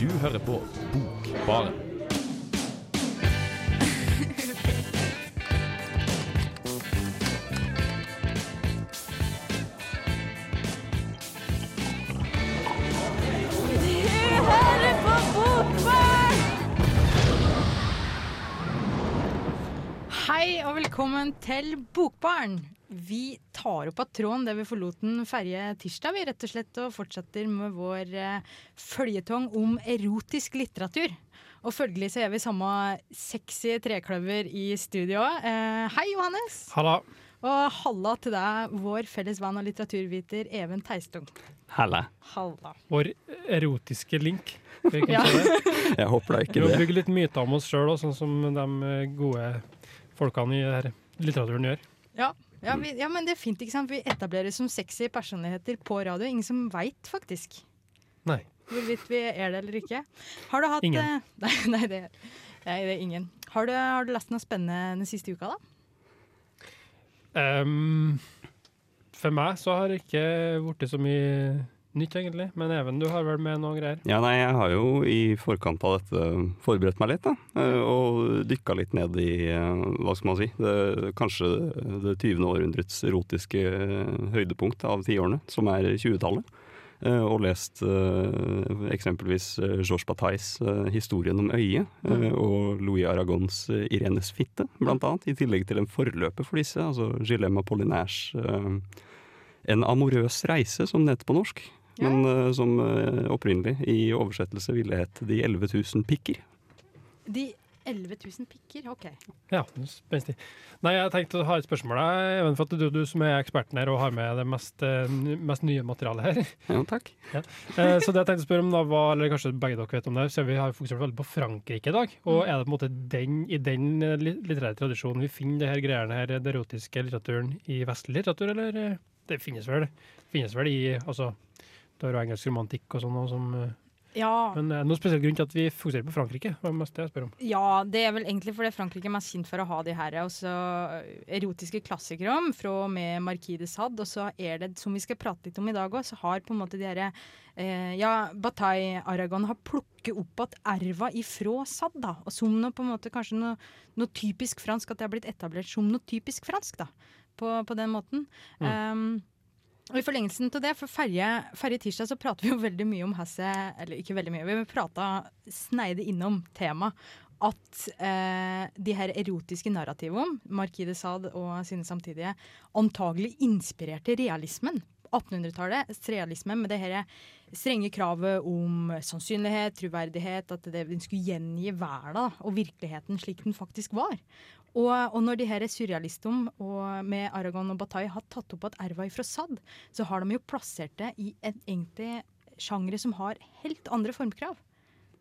Du hører på Bokbaren. Hei og velkommen til Bokbarn. Vi tar opp av tråden der vi forlot den ferje tirsdag, vi rett og slett, og fortsetter med vår eh, føljetong om erotisk litteratur. Og følgelig så er vi samme sexy trekløver i studio. Eh, hei, Johannes. Halla. Og halla til deg, vår felles venn og litteraturviter Even Teistung. Halla. Halla. Vår erotiske link. Jeg, vi Ja. det. Jeg håper da Vi ikke må det. bygge litt myter om oss sjøl, sånn som de gode folkene i her litteraturen gjør. Ja, ja, vi, ja, men det er fint, ikke sant? Vi etablerer som sexy personligheter på radio. Ingen som veit, faktisk. Nei. Hvorvidt vi er det eller ikke. Har du hatt Ingen. eh, Nei, nei, det, nei, det er ingen. Har du, har du lest noe spennende den siste uka, da? Um, for meg så har det ikke blitt så mye nytt, egentlig. Men Even, du har vel med noe greier? Ja, nei, jeg har jo i forkant av dette forberedt meg litt, da. eh, Og dykka litt ned i, eh, hva skal man si, det, kanskje det 20. århundrets erotiske eh, høydepunkt av tiårene, som er 20-tallet. Eh, Og lest eksempelvis Georges Batailles 'Historien om øyet' eh, og Louis Aragons 'Irenes fitte', blant annet. I tillegg til en forløper for disse, altså Gilema Apollinaires eh, 'En amorøs reise', som det heter på norsk. Ja. Men eh, som eh, opprinnelig i oversettelse ville hett 'De 11 000 pikker'. De 11 000 pikker? OK. Ja, spenstig. Nei, jeg tenkte å ha et spørsmål, Even, for at du, du som er eksperten her og har med det mest, eh, mest nye materialet her. Ja, takk. Eh, Så det jeg tenkte å spørre om da var, eller kanskje begge dere vet om det, så vi har fokusert veldig på Frankrike i dag. Og er det på en måte den, i den litterære tradisjonen vi finner det her greiene her, den erotiske litteraturen i vestlig litteratur, eller det finnes vel, finnes vel i, altså, det er jo engelsk romantikk og sånn, og som, eh, Ja, men eh, noen spesiell grunn til at vi fokuserer på Frankrike, det var mest det jeg spør om. ja, det er vel egentlig fordi Frankrike er mest kjent for å ha de her også erotiske klassikere om, fra og med Marquis de Sade. Og så er det, som vi skal prate litt om i dag òg, så har på en måte de herre eh, Ja, Bataille Aragon har plukket opp at erva ifra Sade, da. Og som noe, på en måte kanskje noe, noe typisk fransk, at det har blitt etablert som noe typisk fransk, da. På, på den måten. Um, og I forlengelsen til det, for ferje tirsdag så prater vi jo veldig mye om Hasse Eller ikke veldig mye, vi prata sneide innom temaet at eh, de her erotiske narrativene om Marquis de Sade og sine samtidige antagelig inspirerte realismen. 1800-tallets realisme med det her strenge kravet om sannsynlighet, troverdighet, at det, den skulle gjengi verden og virkeligheten slik den faktisk var. Og, og når de her surrealistene og med Aragon og Bataille har tatt opp at erva fra Sad, så har de jo plassert det i en egentlig sjangre som har helt andre formkrav.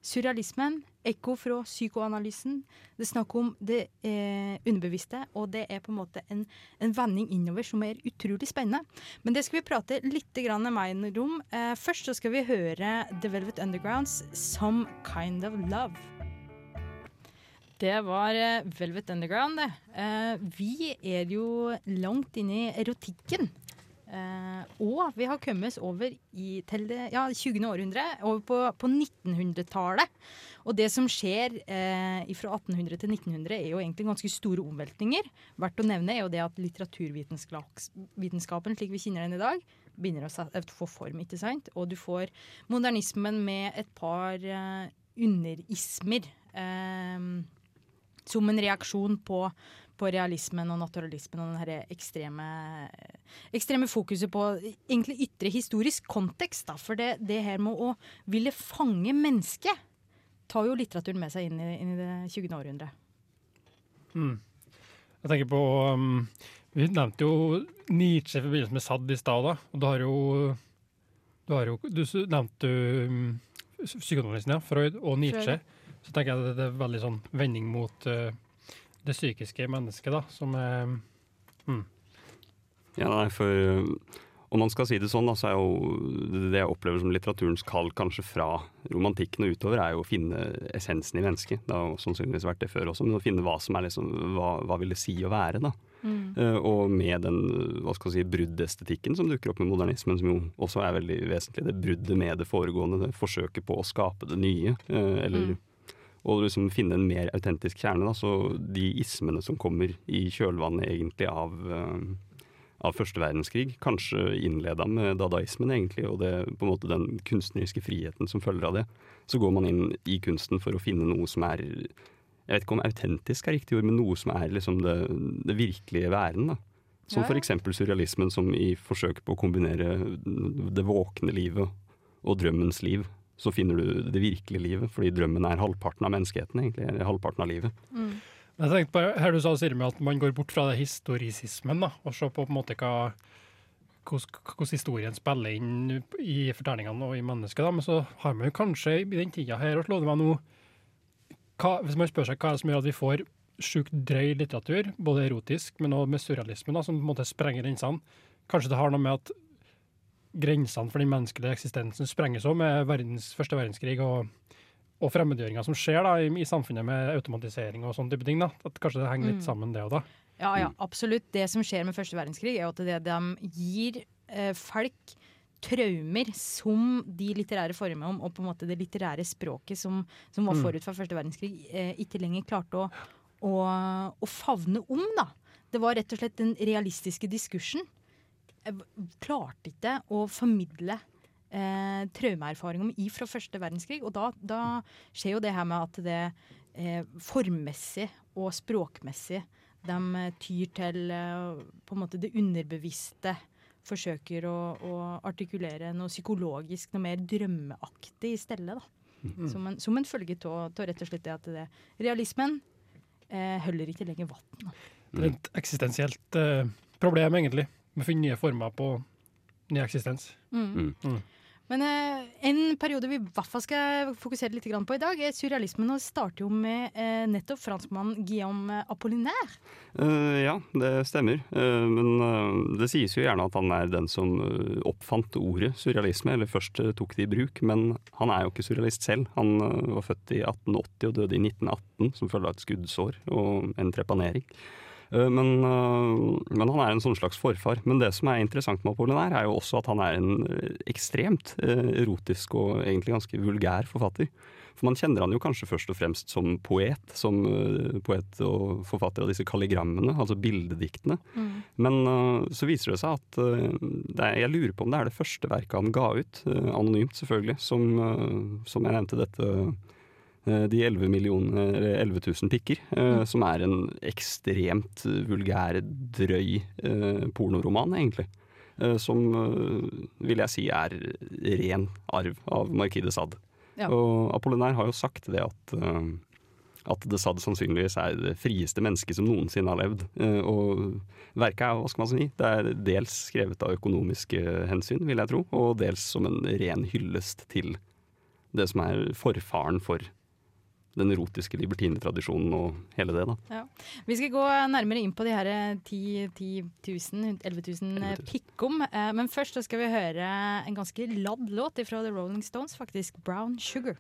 Surrealismen, ekko fra psykoanalysen. Det er snakk om det eh, underbevisste, og det er på en måte en, en vending innover som er utrolig spennende. Men det skal vi prate litt grann mer om. Eh, først så skal vi høre The Velvet Undergrounds 'Some Kind of Love'. Det var eh, Velvet Underground, det. Eh, vi er jo langt inne i erotikken. Eh, og vi har kommet over i, til det ja, 20. århundre, over på, på 1900-tallet. Og det som skjer eh, fra 1800 til 1900 er jo egentlig ganske store omveltninger. Verdt å nevne er jo det at litteraturvitenskapen slik vi kjenner den i dag, begynner å få form, ikke sant? Og du får modernismen med et par eh, underismer. Eh, som en reaksjon på, på realismen og naturalismen og den her ekstreme, ekstreme fokuset på egentlig ytre historisk kontekst. Da. For det, det her med å ville fange mennesket tar jo litteraturen med seg inn i, inn i det 20. århundret. Mm. Jeg tenker på um, Vi nevnte jo Nietzsche i forbindelse med Sadd i stad. og Du har jo Du, har jo, du nevnte um, psykoanalysen, ja. Freud og Nietzsche. Så tenker jeg at det er veldig sånn vending mot uh, det psykiske mennesket, da, som er Ja, nei, for øh, Om man skal si det sånn, da, så er jo det jeg opplever som litteraturens kall kanskje fra romantikken og utover, er jo å finne essensen i mennesket. Det har jo sannsynligvis vært det før også, men å finne hva som er liksom, hva, hva vil det si å være, da. Eh, og med den hva skal si, bruddestetikken som dukker opp med modernismen, som jo også er veldig vesentlig. Det bruddet med det foregående, det forsøket på å skape det nye. eh, eller og liksom finne en mer autentisk kjerne. Da. Så de ismene som kommer i kjølvannet egentlig av, eh, av første verdenskrig, kanskje innleda med dadaismen egentlig, og det, på en måte den kunstneriske friheten som følger av det, så går man inn i kunsten for å finne noe som er Jeg vet ikke om autentisk er riktig ord, men noe som er liksom det, det virkelige væren. da. Som Ja, ja. eksempel surrealismen, som i forsøk på å kombinere det våkne livet og drømmens liv, så finner du det virkelige livet, fordi drømmen er halvparten av menneskeheten, egentlig. Eller halvparten av livet. Jeg tenkte på her du sa Siri, med at man går bort fra det historisismen da, og ser på på en måte hva hvordan hvordan historien spiller inn i fortellingene og i mennesket. Da. Men så har man jo kanskje i den tida her, og slå det meg nå hva, Hvis man spør seg hva er det som gjør at vi får sjukt drøy litteratur, både erotisk, men også med surrealismen, da, som på en måte sprenger grensene. Kanskje det har noe med at grensene for den menneskelige eksistensen sprenges òg med verdens, første verdenskrig og, og fremmedgjøringa som skjer da, i, i samfunnet med automatisering og sånne type ting. da. At kanskje det henger litt sammen, det òg, da. Ja, ja, absolutt. Det som skjer med første verdenskrig, er jo at det, de gir eh, folk traumer som de litterære formene om, og på en måte det litterære språket som, som var forut for første verdenskrig, eh, ikke lenger klarte å, å, å favne om. da. Det var rett og slett den realistiske diskursen. Eh, Klarte ikke å formidle eh, traumeerfaring om i fra første verdenskrig. Og da, da skjer jo det her med at det eh, formmessig og språkmessig de eh, tyr til eh, på en måte det underbevisste. Forsøker å, å artikulere noe psykologisk, noe mer drømmeaktig i stedet. Da. Som, en, som en følge av rett og slett det at det, realismen eh, holder ikke lenger vann. Det er et eksistensielt eh, problem, egentlig. Med å finne nye former på ny eksistens. Men eh, en periode vi i hvert fall skal fokusere litt på i dag, er surrealismen. Og starter jo med eh, nettopp franskmannen Guillaume Apollinaire. Uh, ja, det stemmer. Uh, men uh, det sies jo gjerne at han er den som oppfant ordet surrealisme, eller først tok det i bruk. Men han er jo ikke surrealist selv. Han var født i 1880 og døde i 1918 som følge av et skuddsår og en trepanering. Eh, Men, eh, men han er en sånn slags forfar. Men det som er interessant med Apollinaire, er jo også at han er en eh, ekstremt erotisk og egentlig ganske vulgær forfatter. For man kjenner han jo kanskje først og fremst som poet, som poet og forfatter av disse kalligrammene, altså bildediktene. Men eh, så viser det seg at det er, jeg lurer på om det er det første verket han ga ut, anonymt selvfølgelig, som, som jeg nevnte dette de 11, millioner, eller 11 000 pikker, eh, som er en ekstremt eh, vulgær, drøy eh, pornoroman, egentlig. Eh, som eh, vil jeg si er ren arv av Marquis de Sade. Ja. Og Apollinaire har jo sagt det at eh, at de Sade sannsynligvis er det frieste mennesket som noensinne har levd. Eh, og verket er, hva skal man si, det er dels skrevet av økonomiske hensyn, vil jeg tro, og dels som en ren hyllest til det som er forfaren for den erotiske libertinetradisjonen og hele det, da. Vi skal gå nærmere inn på de her 10 10 000, 11 000 pikkom. Men først skal vi høre en ganske ladd låt fra The Rolling Stones, faktisk. 'Brown Sugar'.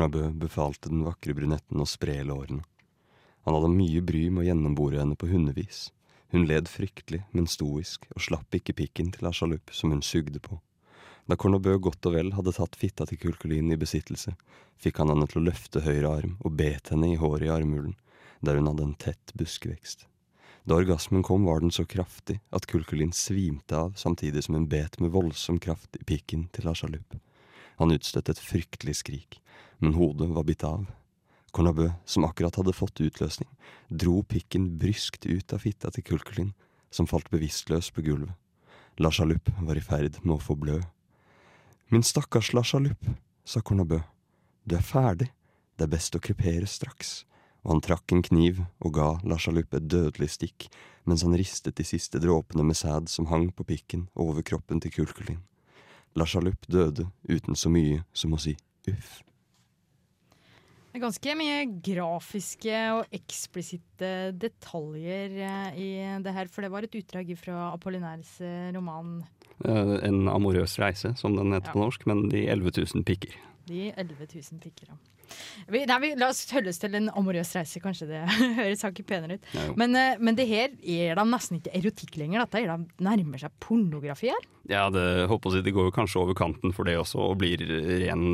Cornabø befalte den vakre brunetten å spre lårene. Han hadde mye bry med å gjennombore henne på hundevis. Hun led fryktelig, men stoisk, og slapp ikke pikken til Ashalup som hun sugde på. Da Cornobø godt og vel hadde tatt fitta til Kulkulin i besittelse, fikk han henne til å løfte høyre arm og bet henne i håret i armhulen, der hun hadde en tett buskvekst. Da orgasmen kom, var den så kraftig at Kulkulin svimte av samtidig som hun bet med voldsom kraft i pikken til Ashalup. Han utstøtte et fryktelig skrik, men hodet var bitt av. Cornabø, som akkurat hadde fått utløsning, dro pikken bryskt ut av fitta til Kulkulin, som falt bevisstløs på gulvet. La var i ferd med å få blø. Min stakkars La sa Cornabø, du er ferdig, det er best å krepere straks, og han trakk en kniv og ga La et dødelig stikk mens han ristet de siste dråpene med sæd som hang på pikken over kroppen til Kulkulin. La Chalup døde uten så mye som å si uff. Det er ganske mye grafiske og eksplisitte detaljer eh, i det her, for det var et utdrag fra Apollinaires eh, roman Eh, En amorøs reise, som den heter Ja. på norsk, men de 11 000 pikker. De 11 000 pikker. Vi, nei, vi, la oss holde oss til en amorøs reise, kanskje det høres hakket penere ut. Ja. Men, eh, men det her er da nesten ikke erotikk lenger, dette er da nærmer seg pornografi her. Ja, det, håper jeg, det går jo kanskje over kanten for det også, og blir ren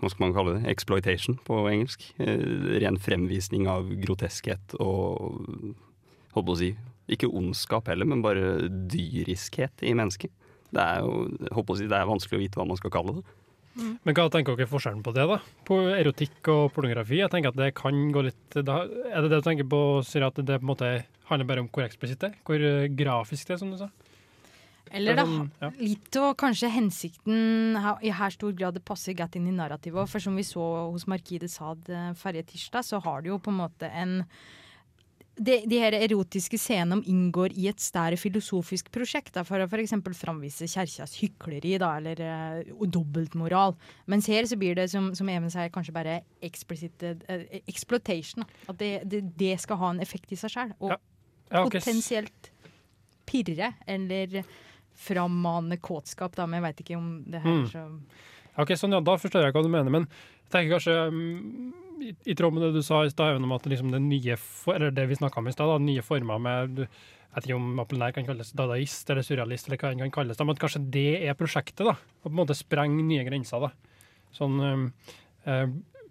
hva skal man kalle det, exploitation på engelsk. Eh, Ren fremvisning av groteskhet og håper å si, ikke ondskap heller, men bare dyriskhet i mennesket. Det er jo, håper å si, det er vanskelig å vite hva man skal kalle det. Men hva tenker dere forskjellen på det, da? På erotikk og pornografi? Jeg tenker at det kan gå litt da, Er det det du tenker på, Siri, at det på en måte handler bare om hvor eksplisitt det er? Hvor eh, grafisk det er, som du sa? Eller Det da, sånn, ja. litt og kanskje hensikten i her stor grad det passer godt inn i narrativet. For som vi så hos Markide Sad eh, forrige tirsdag, så har det jo på en måte en de, de her erotiske scenene inngår i et større filosofisk prosjekt, da, for å f.eks. framvise kjerkas hykleri da, eller uh, dobbeltmoral. Mens her så blir det, som, som Even sier, kanskje bare explicit uh, exploitation. Da. At det, det, det skal ha en effekt i seg sjøl. Og Ja. Ja, okay. potensielt pirre eller frammane kåtskap, da, men jeg veit ikke om det her Mm. så Ok, sånn, ja, Da forstår jeg hva du mener, men jeg tenker kanskje mm, i, tråd med det du sa i stad, om at liksom det nye eller det vi snakka om i stad, nye former med Jeg vet ikke om Apollinær kan kalles dadaist eller surrealist, eller hva den kan kalles, da, men kanskje det er prosjektet? da, Å på en måte sprenge nye grenser. da. Sånn, øh,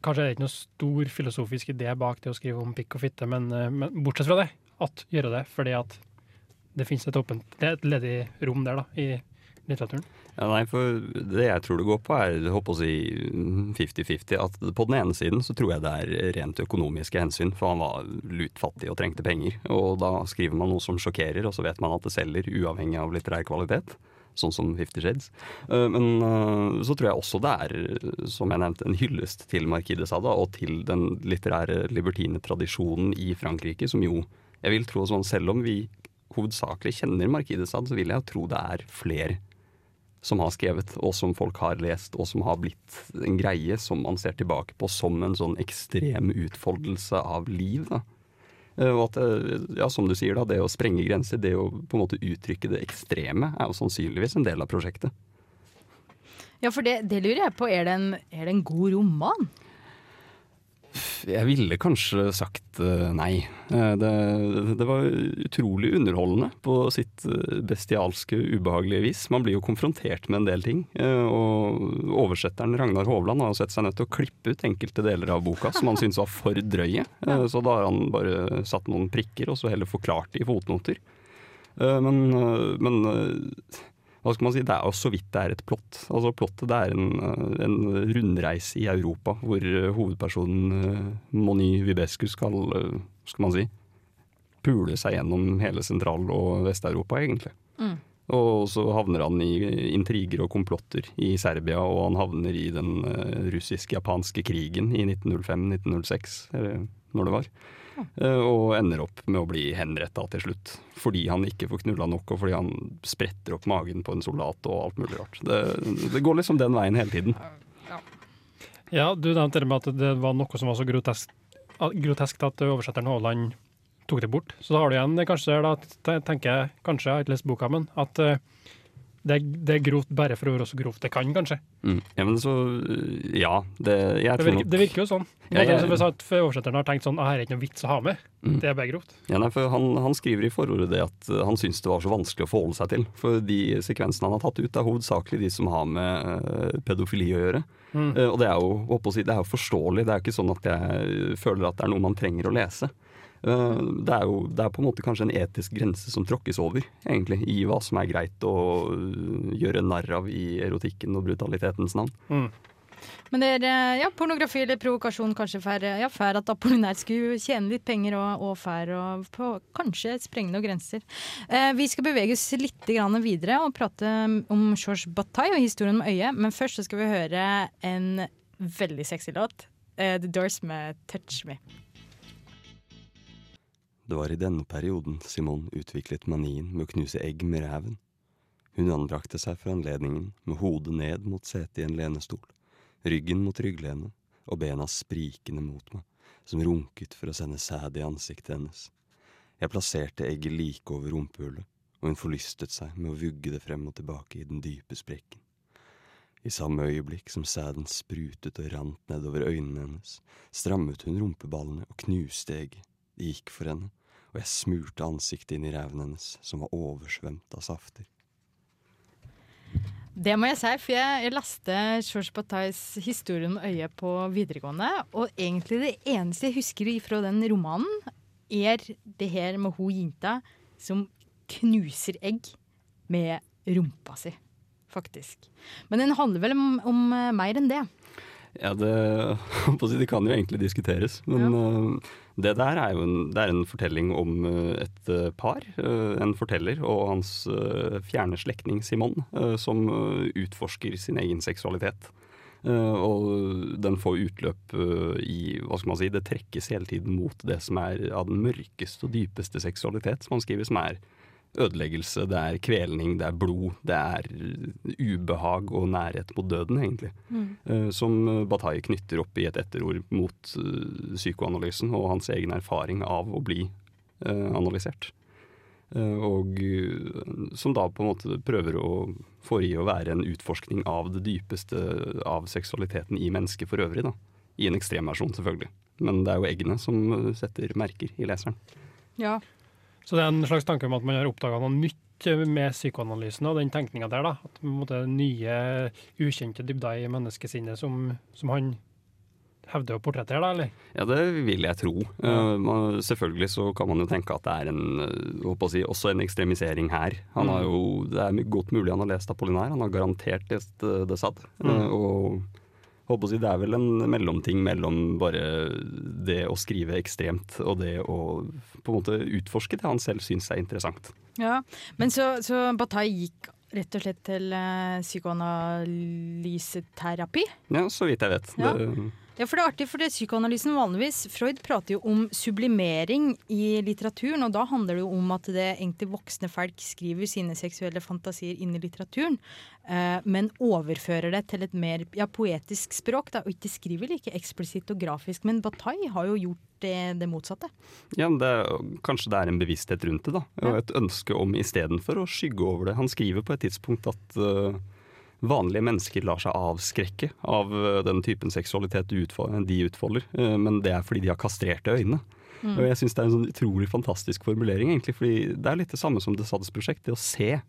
Kanskje er det ikke noe stor filosofisk idé bak det å skrive om pikk og fitte, men, øh, men bortsett fra det, at gjøre det fordi at det finnes et åpent, det er et ledig rom der da, i litteraturen. Ja, nei, for Det jeg tror det går på, er å si 50-50. At på den ene siden så tror jeg det er rent økonomiske hensyn, for han var lutfattig og trengte penger. Og da skriver man noe som sjokkerer, og så vet man at det selger uavhengig av litterær kvalitet. Sånn som Fifty Shades. Eh, Men eh, så tror jeg også det er, som jeg nevnte, en hyllest til Marquis de Sade og til den litterære libertine tradisjonen i Frankrike, som jo Jeg vil tro sånn, selv om vi hovedsakelig kjenner Marquis de så vil jeg tro det er flere som har skrevet, og som folk har lest, og som har blitt en greie som man ser tilbake på som en sånn ekstrem utfoldelse av liv. Da. Eh, Og at, eh, ja, som du sier, da, det å sprenge grenser, det å på en måte uttrykke det ekstreme, er jo sannsynligvis en del av prosjektet. Ja, for det, det lurer jeg på. Er det en, er det en god roman? Jeg ville kanskje sagt eh, nei. Eh, Det, det var utrolig underholdende på sitt eh, bestialske, ubehagelige vis. Man blir jo konfrontert med en del ting. Og oversetteren Ragnar Hovland har sett seg nødt til å klippe ut enkelte deler av boka som han syntes var for drøye. Så da har han bare satt noen prikker og så heller forklart det i fotnoter. Men, men hva skal man si, det er så vidt det er et plott. Altså Plottet det er en, eh, en rundreise i Europa hvor eh, hovedpersonen eh, Moni Vibescu skal, skal man si, pule seg gjennom hele Sentral- og Vest-Europa, egentlig. Mm. Og så havner han i intriger og komplotter i Serbia, og han havner i den russisk-japanske krigen i 1905-1906, eller når det var. Eh, og ender opp med å bli henretta til slutt. Fordi han ikke får knulla nok, og fordi han spretter opp magen på en soldat og alt mulig rart. Det, det går liksom den veien hele tiden. Ja, du nevnte det med at det var noe som var så grotesk, grotesk at oversetteren Haaland tok det bort. Så da har du igjen det kanskje, da tenker jeg, kanskje, jeg har ikke lest boka, men at eh, det, det er grovt bare for å være så grovt det kan, kanskje. Mm. Ja, men så Ja, det Jeg Det tror virker, nok det virker jo sånn. Ja, jeg- som jeg sa, at oversetteren har tenkt sånn, ah, her er ikke noe vits å ha med, Mm. det er bare grovt. Ja, nei, for han, han skriver i forordet det at eh, han syns det var så vanskelig å forholde seg til. For de sekvensene han har tatt ut, er hovedsakelig de som har med uh, pedofili å gjøre. Mm. Uh, og det er jo å si, det er jo forståelig. Det er jo ikke sånn at jeg føler at det er noe man trenger å lese. Eh, det, er jo, det er på en måte kanskje en etisk grense som tråkkes over, egentlig, i hva som er greit å eh, gjøre narr av i erotikken og brutalitetens navn. Mm. Men det er eh, ja, pornografi eller provokasjon kanskje for, ja, for at Apollinær skulle tjene litt penger, og, og for å kanskje sprenge noen grenser. Eh, vi skal bevege oss litt grann videre og prate om George Bataille og historien om øyet, men først så skal vi høre en veldig sexy låt. Eh, The Doors med 'Touch Me'. Det var i denne perioden Simone utviklet manien med å knuse egg med ræven. Hun anbrakte seg for anledningen med hodet ned mot setet i en lenestol, ryggen mot rygglenet og bena sprikende mot meg, som runket for å sende sæd i ansiktet hennes. Jeg plasserte egget like over rumpehullet, og hun forlystet seg med å vugge det frem og tilbake i den dype sprekken. I samme øyeblikk som sæden sprutet og rant nedover øynene hennes, strammet hun rumpeballene og knuste egget. Det gikk for henne, og jeg smurte ansiktet inn i ræven hennes, som var oversvømt av safter. Det må jeg si, for jeg, jeg leste George Batais 'Historien om øyet' på videregående. Og egentlig det eneste jeg husker fra den romanen, er det her med hun jenta som knuser egg med rumpa si, faktisk. Men den handler vel om, om mer enn det. Ja, det, det, kan jo egentlig diskuteres. Men ja. uh, det der er jo en, det er en fortelling om uh, et uh, par. en forteller og hans fjerne slektning Simon, som utforsker sin egen seksualitet. og den får utløp i Hva skal man si Det trekkes hele tiden mot det som er av den mørkeste og dypeste seksualitet, som han skriver, som er ødeleggelse, det er kvelning, det er blod, det er ubehag og nærhet mot døden, egentlig. Mm. Uh, som Bataille knytter opp i et etterord mot uh, psykoanalysen og hans egen erfaring av å bli uh, analysert. og som da på en måte prøver å forgi å være en utforskning av det dypeste av seksualiteten i mennesket for øvrig. da. I en ekstremversjon, selvfølgelig. Men det er jo eggene som setter merker i leseren. Ja, så det er en slags tanke om at man har oppdaga noe nytt med psykoanalysen og den tenkninga der. da, At på en måte nye, ukjente dybder i menneskesinnet som, som han hevder å portrettere, da, eller? Ja, det vil jeg tro. Uh, selvfølgelig så kan man jo tenke at det er en, håper å si, også en ekstremisering her. Han mm. har jo, Det er godt mulig han har lest Apollinær, han har garantert lest uh, det Sade. Mm. Uh, og håper å si, Det er vel en mellomting mellom bare det å skrive ekstremt og det å på en måte utforske det han selv syns er interessant. Ja, Men så, så Bataille gikk rett og slett til uh, psykoanalyseterapi? Ja, så vidt jeg vet. Ja. Det ja, for det er artig, for det er psykoanalysen vanligvis Freud prater jo om sublimering i litteraturen, og da handler det jo om at det egentlig voksne folk skriver sine seksuelle fantasier inn i litteraturen, eh, men overfører det til et mer ja, poetisk språk, da, og ikke skriver like eksplisitt og grafisk. Men Bataille har jo gjort det, det motsatte. Ja, det, Kanskje det er en bevissthet rundt det, da. Og et ønske om istedenfor å skygge over det. Han skriver på et tidspunkt at uh, vanlige mennesker lar seg avskrekke av eh, den typen seksualitet de utfolder, eh, men det er fordi de har kastrerte øyne. Mm. Og jeg syns det er en sånn utrolig fantastisk formulering, egentlig, fordi det er litt det samme som The Saddes prosjekt, det å se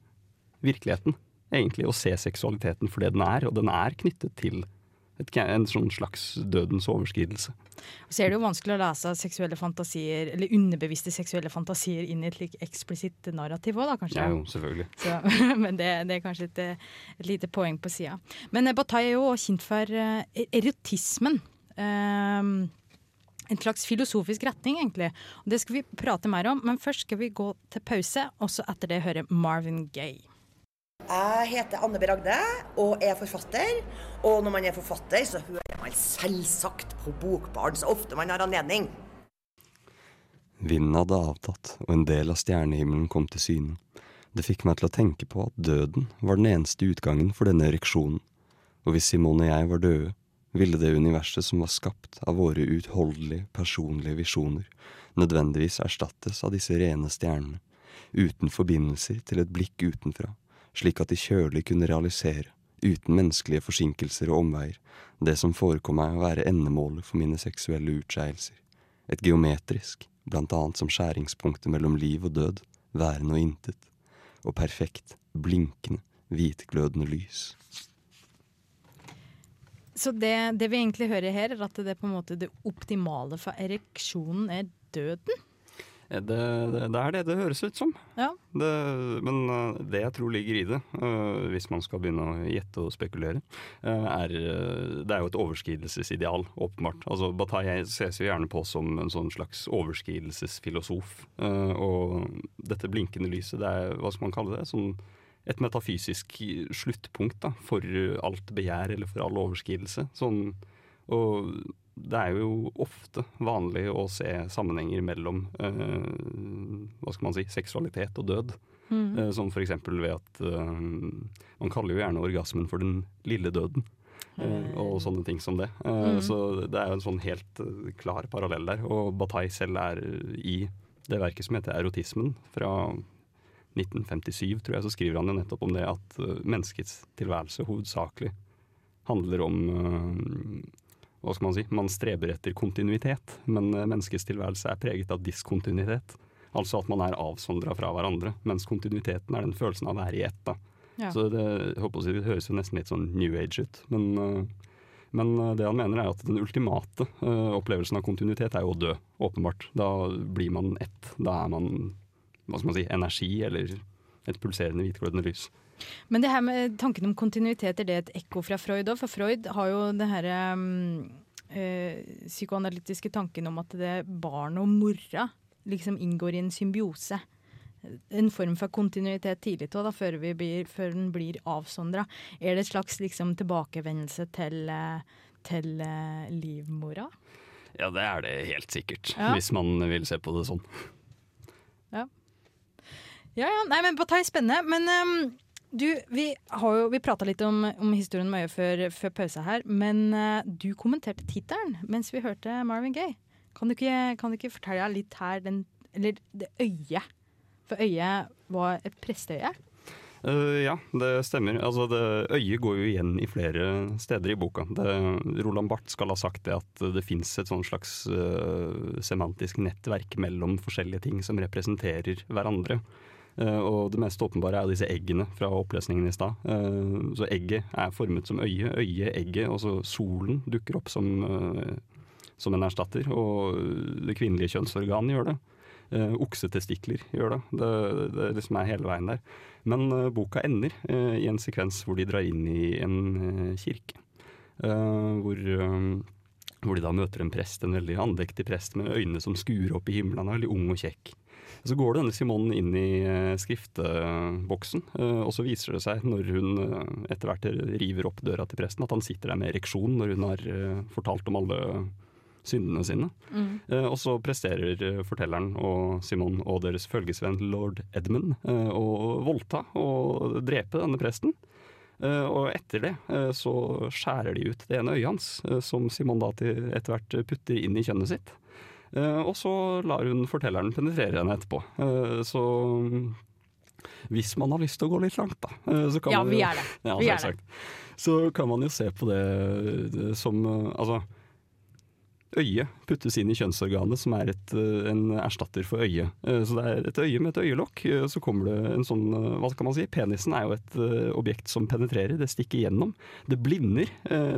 virkeligheten. Egentlig, Å se seksualiteten for det den er, og den er knyttet til et, en sånn slags dødens overskridelse. Og Så er det jo vanskelig å lese seksuelle fantasier, eller underbevisste seksuelle fantasier inn i et like eksplisitt narrativ òg, da kanskje? Ja, jo, selvfølgelig. Så, men det, det, er kanskje et, et lite poeng på sida. Men eh, Bataille er jo kjent for uh, erotismen. Um, en slags filosofisk retning, egentlig. Og det skal vi prate mer om, men først skal vi gå til pause, og så etter det høre Marvin Gaye. Jeg heter Anne B. Ragde og er forfatter. Og når man er forfatter, så hører man selvsagt på Bokbarn så ofte man har anledning. Vinden hadde avtatt, og en del av stjernehimmelen kom til syne. Det fikk meg til å tenke på at døden var den eneste utgangen for denne ereksjonen. Og hvis Simone og jeg var døde, ville det universet som var skapt av våre utholdelige, personlige visjoner, nødvendigvis erstattes av disse rene stjernene, uten forbindelser til et blikk utenfra slik at de kjølig kunne realisere, uten menneskelige forsinkelser og omveier, det som forekom meg å være endemålet for mine seksuelle utskeielser, et geometrisk, blant annet som skjæringspunktet mellom liv og død, værende og intet, og perfekt, blinkende, hvitglødende lys. Så det, det, vi egentlig hører her, er at det, på en måte, det optimale for ereksjonen er døden? Det, det, det, er det det høres ut som. Ja. Det, men uh, det jeg tror ligger i det, uh, hvis man skal begynne å gjette og spekulere, er Det er jo et overskridelsesideal, åpenbart. Altså, Bataille ses jo gjerne på som en sånn slags overskridelsesfilosof. og dette blinkende lyset, det er hva skal man kalle det? Sånn et metafysisk sluttpunkt da, for alt begjær eller for all overskridelse. Sånn, og det er jo ofte vanlig å se sammenhenger mellom eh, hva skal man si, seksualitet og død. Mm. Eh, som f.eks. ved at eh, man kaller jo gjerne orgasmen for den lille døden. eh, og sånne ting som det. Eh, Mm. Så det er jo en sånn helt eh, klar parallell der. Og Bataille selv er i det verket som heter 'Erotismen' fra 1957, tror jeg, så skriver han jo nettopp om det at eh, menneskets tilværelse hovedsakelig handler om eh, hva skal man si, man streber etter kontinuitet, men eh, menneskets tilværelse er preget av diskontinuitet. Altså at man er avsondra fra hverandre, mens kontinuiteten er den følelsen av å være i ett. da. Ja. Så det, jeg håper å si, det høres jo nesten litt sånn new age ut, men, eh, men eh, det han mener er at den ultimate opplevelsen av kontinuitet er jo å dø, åpenbart. Da blir man ett. Da er man hva skal man si, energi eller et pulserende hvitglødende lys. Men det her med tanken om kontinuitet, er det et ekko fra Freud òg? For Freud har jo den herre um, eh, psykoanalytiske tanken om at det barn og mora liksom inngår i en symbiose. En form for kontinuitet tidlig av, før, blir, før den blir avsondra. Er det et slags liksom, tilbakevendelse til, eh, til uh, livmora? Ja, det er det helt sikkert, Ja. hvis man vil se på det sånn. Ja, ja. Nei, men Bataille er spennende. Men ehm, du, vi har jo prata litt om, om historien med øyet før, før pause her. Men uh, du kommenterte tittelen mens vi hørte Marvin Gaye. Kan du ikke, kan du ikke fortelle litt her den Eller det øyet. For øyet var et presteøye. Uh, ja, det stemmer. Altså, det, øyet går jo igjen i flere steder i boka. Det, Roland Barth skal ha sagt det at det fins et sånn slags uh, semantisk nettverk mellom forskjellige ting som representerer hverandre. Eh, og det mest åpenbare er disse eggene fra opplesningen i stad. Eh, så egget er formet som øye. øye, egget, og så solen dukker opp som, eh, som en erstatter. Og det kvinnelige kjønnsorganet gjør det. Oksetestikler gjør det. det. Det liksom er hele veien der. Men boka ender i en sekvens hvor de drar inn i en kirke. Hvor, hvor de da møter en prest, en veldig andektig prest med øyne som skuer opp i himmelen. Han er veldig ung og kjekk. Så går denne Simone inn i eh, skrifteboksen, eh, og så viser det seg når hun eh, etter hvert river opp døra til presten, at han sitter der med ereksjon når hun har fortalt om alle syndene sine. Eh, og så presterer fortelleren og Simon og deres følgesvenn lord Edmund eh, å voldta og drepe denne presten. Eh, og etter det så skjærer de ut det ene øyet hans, som Simon da til etter hvert putter inn i kjønnet sitt. Eh, og så lar hun fortelleren penetrere henne etterpå. Eh, så mm, hvis man har lyst til å gå litt langt, da, eh, så kan Ja, man vi er det. ja, Vi er det. Så kan man jo se på det, som eh, Øyet puttes inn i kjønnsorganet, som er et, eh, en erstatter for øyet. Eh, Så det er et øye med et øyelokk. eh, Så kommer det en sånn Hva skal man si? Penisen er jo et objekt som penetrerer. Det stikker gjennom. Det blinder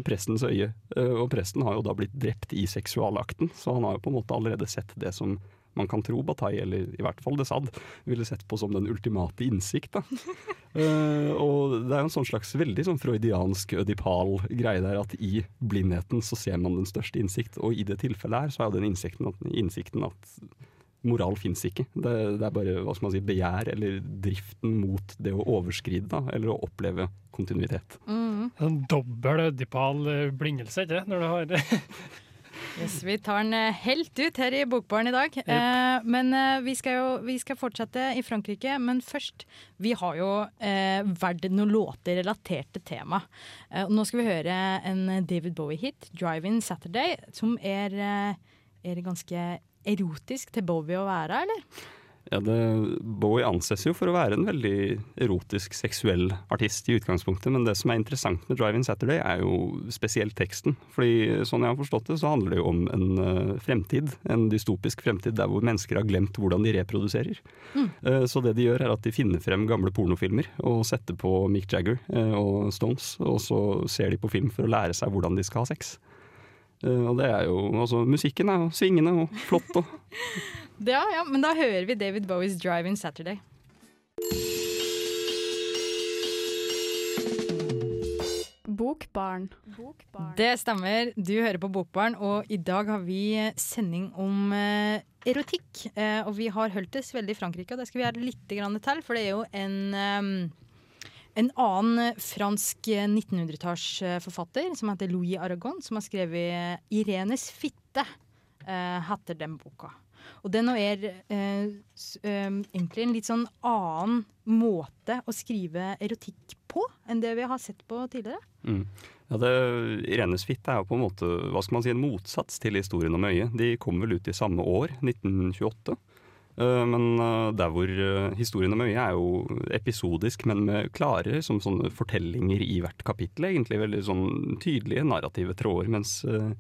prestens øye. Og presten har jo da blitt drept i seksualakten, så han har jo på en måte allerede sett det som man kan tro Bataille, eller i hvert fall de Sade, ville sett på som den ultimate innsikt. Da. Eh, og det er jo en sånn slags veldig sånn freudiansk ødipal greie der at i blindheten så ser man den største innsikt, og i det tilfellet her så er jo den innsikten at, innsikten at moral fins ikke. Det, det er bare hva skal man si, begjær eller driften mot det å overskride, da, eller å oppleve kontinuitet. Mm. En dobbel ødipal eh, blindelse, ikke Når du har Yes, vi tar den eh, helt ut her i Bokbaren i dag. Eh, men eh, vi, skal jo, vi skal fortsette i Frankrike. Men først, vi har jo eh, valgt noen låter relatert til temaet. Eh, nå skal vi høre en David Bowie-hit, 'Drive-In Saturday', som er, eh, er ganske erotisk til Bowie å være, eller? Ja, det, Bowie anses jo for å være en veldig erotisk, seksuell artist i utgangspunktet, men det som er interessant med Drive-In Saturday, er jo spesielt teksten. Fordi sånn jeg har forstått det, så handler det jo om en uh, fremtid, en dystopisk fremtid der hvor mennesker har glemt hvordan de reproduserer. Eh, så det de gjør, er at de finner frem gamle pornofilmer og setter på Mick Jagger uh, og Stones, og så ser de på film for å lære seg hvordan de skal ha sex. Eh, og det er jo, altså Musikken er jo svingende og flott. og Ja, ja, men da hører vi David Bowies 'Drive-In Saturday'. Bokbarn. Det stemmer. Du hører på Bokbarn, og i dag har vi sending om eh, erotikk. Eh, og vi har holdt oss veldig i Frankrike, og det skal vi gjøre litt grann til, for det er jo en, eh, En annen eh, fransk eh, 1900-tallsforfatter som heter Louis Aragon, som har skrevet 'Irenes fitte', uh, heter den boka. Og den er uh, eh, egentlig en litt sånn annen måte å skrive erotikk på enn det vi har sett på tidligere. Mm. Ja, det, Irenes fitte er jo på en måte hva skal man si, en motsats til historien om øyet. De kom vel ut i samme år, 1928. Eh, Men eh, der hvor historiene historien om øyet er jo episodisk, men med klare som sånne fortellinger i hvert kapittel. Egentlig veldig sånn tydelige narrative tråder. Mens eh,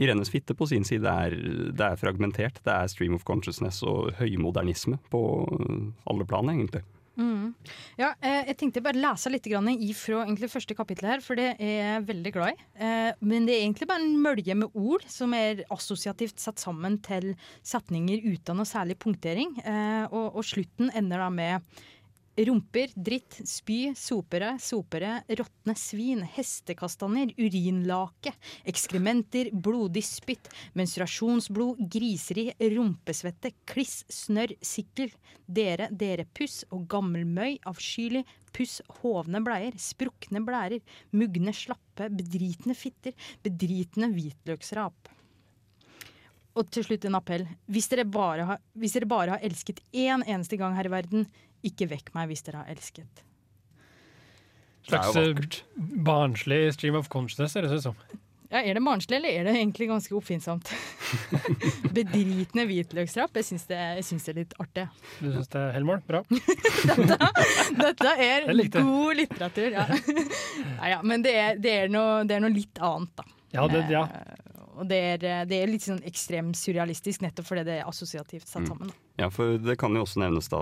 Irenes fitte på sin side er, det er fragmentert. Det er stream of consciousness og høymodernisme på eh, alle plan, egentlig. Ja, eh, jeg tenkte bare lese litt fra første kapittel her, for det er jeg veldig glad i. Eh, men det er egentlig bare en mølje med ord som er assosiativt satt sammen til setninger uten noe særlig punktering. Eh, og, og slutten ender da med Rumper, dritt, spy, sopere, sopere, råtne svin, hestekastanjer, urinlake, ekskrementer, blodig spytt, menstruasjonsblod, griseri, rumpesvette, kliss, snørr, sikkel, dere, dere puss og gammelmøy, avskyelig, puss, hovne bleier, sprukne blærer, mugne slappe, bedritne fitter, bedritne hvitløksrap. Og til slutt en appell. Hvis dere bare har, dere bare har elsket én eneste gang her i verden, ikke vekk meg hvis dere har elsket. Er Slags eh, barnslig stream of consciousness, er det ut som. Ja, Er det barnslig, eller er det egentlig ganske oppfinnsomt? Bedritne hvitløksrapp. Jeg syns det, det er litt artig. Du syns det er Helmål? Bra. Dette er Jeg likte det. god litteratur. Ja. Nei, ja, men det er, det, er noe, det er noe litt annet, da. Ja, det, ja. Eh, Og det er, det er litt sånn ekstremt surrealistisk, nettopp fordi det er assosiativt satt sammen. Da. Ja, for det kan jo også nevnes da,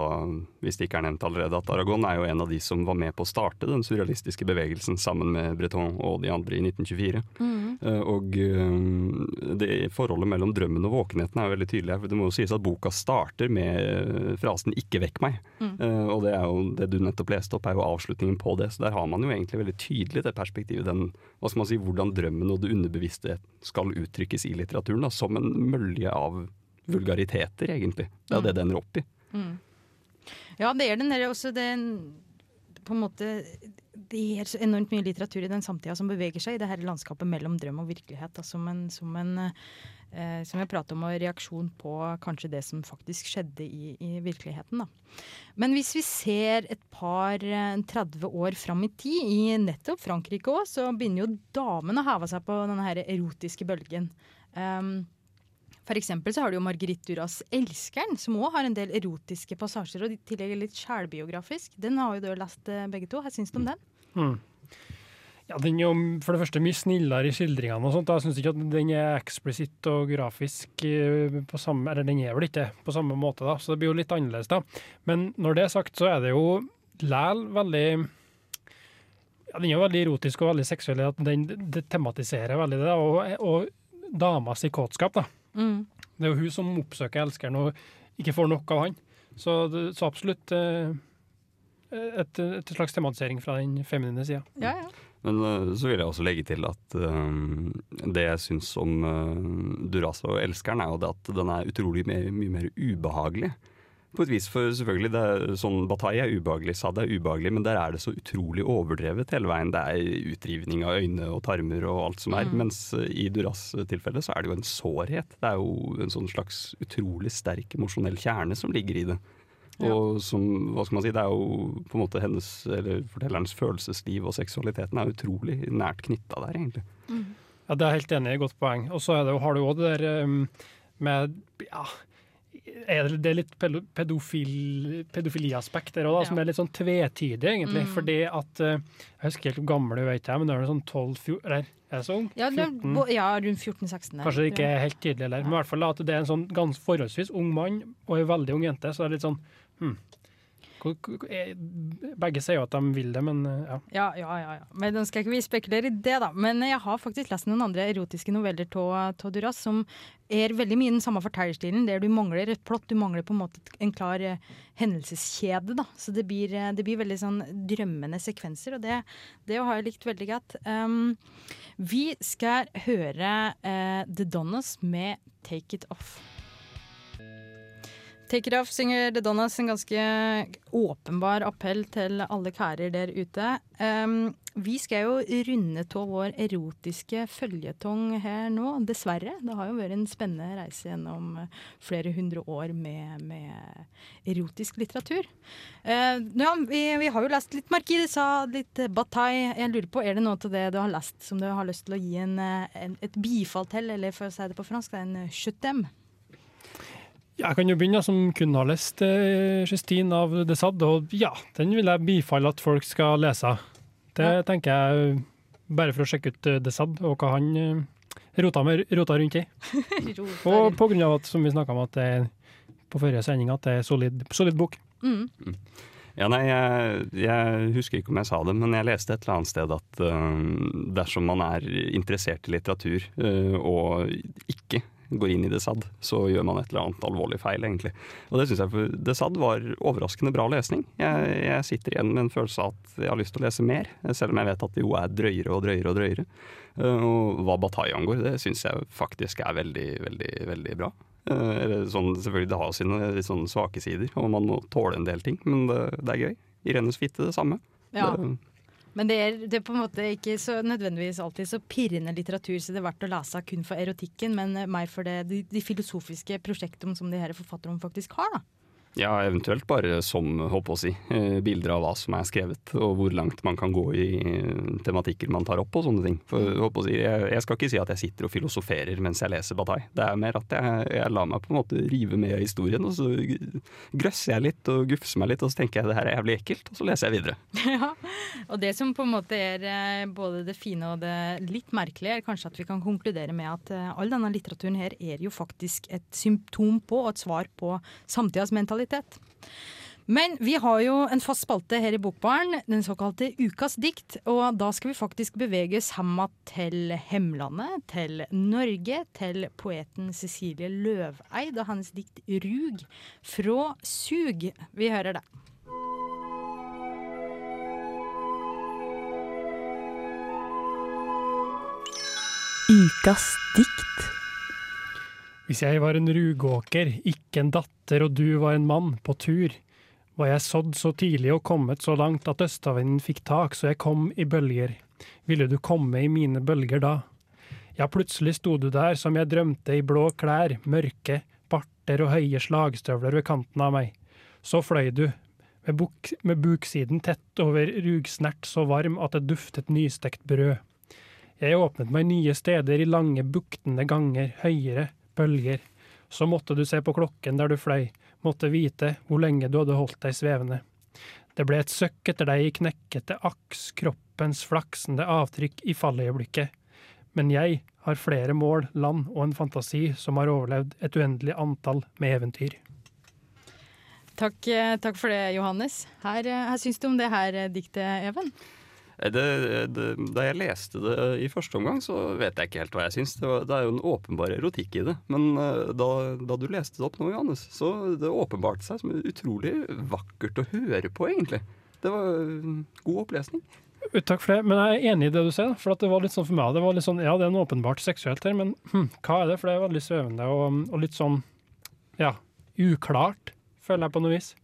hvis det ikke er nevnt allerede, at Aragon er jo en av de som var med på å starte den surrealistiske bevegelsen sammen med Breton og de andre i 1924. Mm. Og eh, det forholdet mellom drømmen og våkenheten er jo veldig tydelig her, for det må jo sies at boka starter med eh, frasen 'ikke vekk meg'. Mm. Og det er jo det du nettopp leste opp, er jo avslutningen på det. Så der har man jo egentlig veldig tydelig det perspektivet, den, hva skal man si, hvordan drømmen og det underbevisste skal uttrykkes i litteraturen, da, som en mølje av vulgariteter, egentlig. Det er mm. det det ender opp i. Ja, det er den der også den på en måte Det er så enormt mye litteratur i den samtida som beveger seg i det her landskapet mellom drøm og virkelighet. Da, som en, som en eh, som jeg prater om, og reaksjon på kanskje det som faktisk skjedde i, i virkeligheten. Da. Men hvis vi ser et par eh, 30 år fram i tid, i nettopp Frankrike òg, så begynner jo damene å heve seg på denne her erotiske bølgen. Um, for eksempel så har du jo Marguerite Duras 'Elskeren', som òg har en del erotiske passasjer, og i tillegg litt sjælbiografisk. Den har jo du lest eh, begge to. Hva syns du om den? Ja, Den er jo for det første mye snillere i skildringene. og sånt. Jeg syns ikke at den er eksplisitt og grafisk eh, på samme Eller den er vel ikke på samme måte, da, så det blir jo litt annerledes. da. Men når det er sagt, så er det jo læl veldig ja, Den er jo veldig erotisk og veldig seksuell. Den det tematiserer veldig det. Og, og damas kåtskap, da. Mm. Det er jo hun som oppsøker elskeren og ikke får nok av han. Så, det, så absolutt eh, et, et slags tematisering fra den feminine sida. Ja, ja. Men øh, så vil jeg også legge til at um, det jeg syns om uh, Duras og elskeren, er jo det at den er utrolig mer, mye mer ubehagelig. På et vis, for selvfølgelig, det er sånn Bataille er ubehagelig, Sad er ubehagelig, men der er det så utrolig overdrevet hele veien. Det er utrivning av øyne og tarmer og alt som er. Mens øh, i Duras tilfelle så er det jo en sårhet. Det er jo en sånn slags utrolig sterk emosjonell kjerne som ligger i det. Og som, hva skal man si, det er jo på en måte hennes, eller fortellerens følelsesliv og seksualiteten er utrolig nært knytta der, egentlig. Ja, det er helt enig i. Godt poeng. Og så det, har du òg det der um, med ja, er det, litt pedo- pedofil, pedofiliaspekt der òg, Ja. som er litt sånn tvetydig, egentlig. Fordi at eh, Jeg husker helt hvor gammel du er, men det er sånn 12-14 er så ung? Ja, det 14? ja rundt 14-16. Kanskje det ikke er helt tydelig der, men i hvert fall at det er en sånn ganske forholdsvis ung mann og en veldig ung jente, så det er litt sånn hm. Er- Begge sier jo at de vil det, men eh, ja. Ja, ja, ja, ja. Men nå skal ikke vi spekulere i det, da. Men jeg har faktisk lest noen andre erotiske noveller av Duras som er veldig mye den samme fortellerstilen, der du mangler et plott, du mangler på en måte en klar eh, hendelseskjede, da. Så det blir, eh, det blir veldig sånn drømmende sekvenser, og det, det har jeg likt veldig godt. Um, vi skal høre uh, The Donnas med 'Take It Off'. Take It Off synger The Donnas en ganske åpenbar appell til alle karer der ute. Um, vi skal jo runde av vår erotiske føljetong her nå, dessverre. Det har jo vært en spennende reise gjennom flere hundre år med, med erotisk litteratur. Uh, ja, vi, vi, har jo lest litt Sade, litt Bataille. Jeg lurer på, Er det noe av det du har lest som du har lyst til å gi en, en, et bifall til, eller for å si det på fransk, en chutem? Jeg kan jo begynne som kun har lest eh, Justine av De Sade, og ja, den vil jeg bifalle at folk skal lese. Det ja. tenker jeg bare for å sjekke ut De Sade og hva han eh, rota, med, rota rundt i. og på grunn av at, som vi snakka om, at det på forrige sending, at det er solid, solid bok. Mm. mm. Ja, nei, jeg, jeg, husker ikke om jeg sa det, men jeg leste et eller annet sted at uh, dersom man er interessert i litteratur uh, og ikke går inn i Desad, så gjør man et eller annet alvorlig feil, egentlig. Og det syns jeg for Desad var overraskende bra lesning. Jeg, jeg, sitter igjen med en følelse av at jeg har lyst til å lese mer, selv om jeg vet at det jo er drøyere og drøyere og drøyere. Eh, og hva Bataille angår, det syns jeg faktisk er veldig, veldig, veldig bra. Eh, sånn, selvfølgelig Det har sine litt sånn svake sider, og man må tåle en del ting, men det, det er gøy. Irenes fitte, det samme. Ja. Det, men det er, det er, på en måte ikke så nødvendigvis alltid så pirrende litteratur så det er verdt å lese kun for erotikken, men mer for det, de, de filosofiske prosjektene som de her forfatterne faktisk har. da. Ja, eventuelt bare som håper å si, eh, bilder av hva som er skrevet, og hvor langt man kan gå i eh, tematikker man tar opp og sånne ting. For håper å si, jeg, jeg skal ikke si at jeg sitter og filosoferer mens jeg leser Bataille. Det er mer at jeg, jeg lar meg på en måte rive med av historien, og så grøsser jeg litt og gufser meg litt, og så tenker jeg det her er jævlig ekkelt, og så leser jeg videre. Ja, og det som på en måte er eh, både det fine og det litt merkelige, er kanskje at vi kan konkludere med at all denne litteraturen her er jo faktisk et symptom på og et svar på samtidas mentalitet kvalitet. Men vi har jo en fast spalte her i Bokbaren, den såkalte Ukas dikt. Og da skal vi faktisk beveges hemma til hemlandet, til Norge, til poeten Cecilie Løveid og hans dikt 'Rug' fra Sug. Vi hører det. Ukas dikt. Hvis jeg var en rugåker, ikke en datter og du var en mann, på tur, var jeg sådd så tidlig og kommet så langt at østavinden fikk tak så jeg kom i bølger. Ville du komme i mine bølger da? Ja, plutselig sto du der som jeg drømte i blå klær, mørke, barter og høye slagstøvler ved kanten av meg. Så fløy du, med, buk, med buksiden tett over rugsnert så varm at det duftet nystekt brød. Jeg åpnet meg nye steder i lange, buktende ganger, høyere, bølger. Så måtte du se på klokken der du fløy, måtte vite hvor lenge du hadde holdt deg svevende. Det ble et søkk etter deg i knekkete aks, kroppens flaksende avtrykk i falløyeblikket. Men jeg har flere mål, land og en fantasi som har overlevd et uendelig antall med eventyr. Takk, eh, takk for det, Johannes. Her, eh, her syns du om det her eh, diktet, Even? Eh, det, det, da jeg leste det i første omgang, så vet jeg ikke helt hva jeg syns. Det, det, er jo en åpenbar erotikk i det. Men uh, da, da, du leste det opp nå, Johannes, så det åpenbarte seg som utrolig vakkert å høre på, egentlig. Det var uh, god opplesning. Takk for det, men jeg er enig i det du sier. For det var litt sånn for meg, det var litt sånn, ja, det er noe åpenbart seksuelt her, men hm, hva er det? For det er veldig svevende og, og litt sånn ja, uklart, føler jeg på noe vis.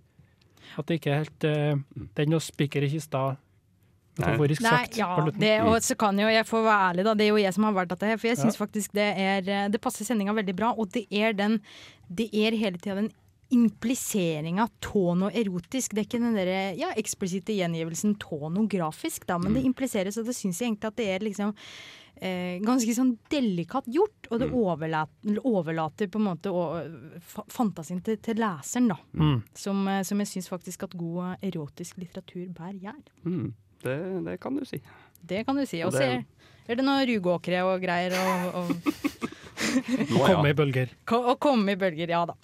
At det ikke er helt uh, Det er noe spiker i kista Metaforisk sagt. Nei, ja, det, og så kan jo jeg få være ærlig, da. Det er jo jeg som har valgt dette her. For jeg syns ja. faktisk det er eh, Det passer sendinga veldig bra. Og det er den Det er hele tida den impliseringa av noe erotisk. Det er ikke den der, ja, eksplisitte gjengivelsen tonografisk, da, men mm. det impliseres, og det syns jeg egentlig at det er liksom eh, ganske sånn delikat gjort. Og det mm. overlater, overlater, på en måte fantasien til, til leseren, da. Mm. Som, eh, som, jeg syns faktisk at god erotisk litteratur bærer gjør. Mm. Det, det, kan du si. Det kan du si. Og så er det noe rugåkere og greier og, og Komme i bølger. Å komme i bølger, ja da.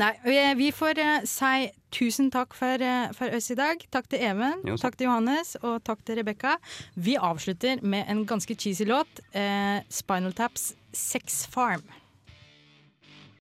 Nei, vi får uh, si tusen takk for, uh, for, oss i dag. Takk til Even, jo, takk til Johannes og takk til Rebekka. Vi avslutter med en ganske cheesy låt. Uh, Spinal Taps 'Sex Farm'.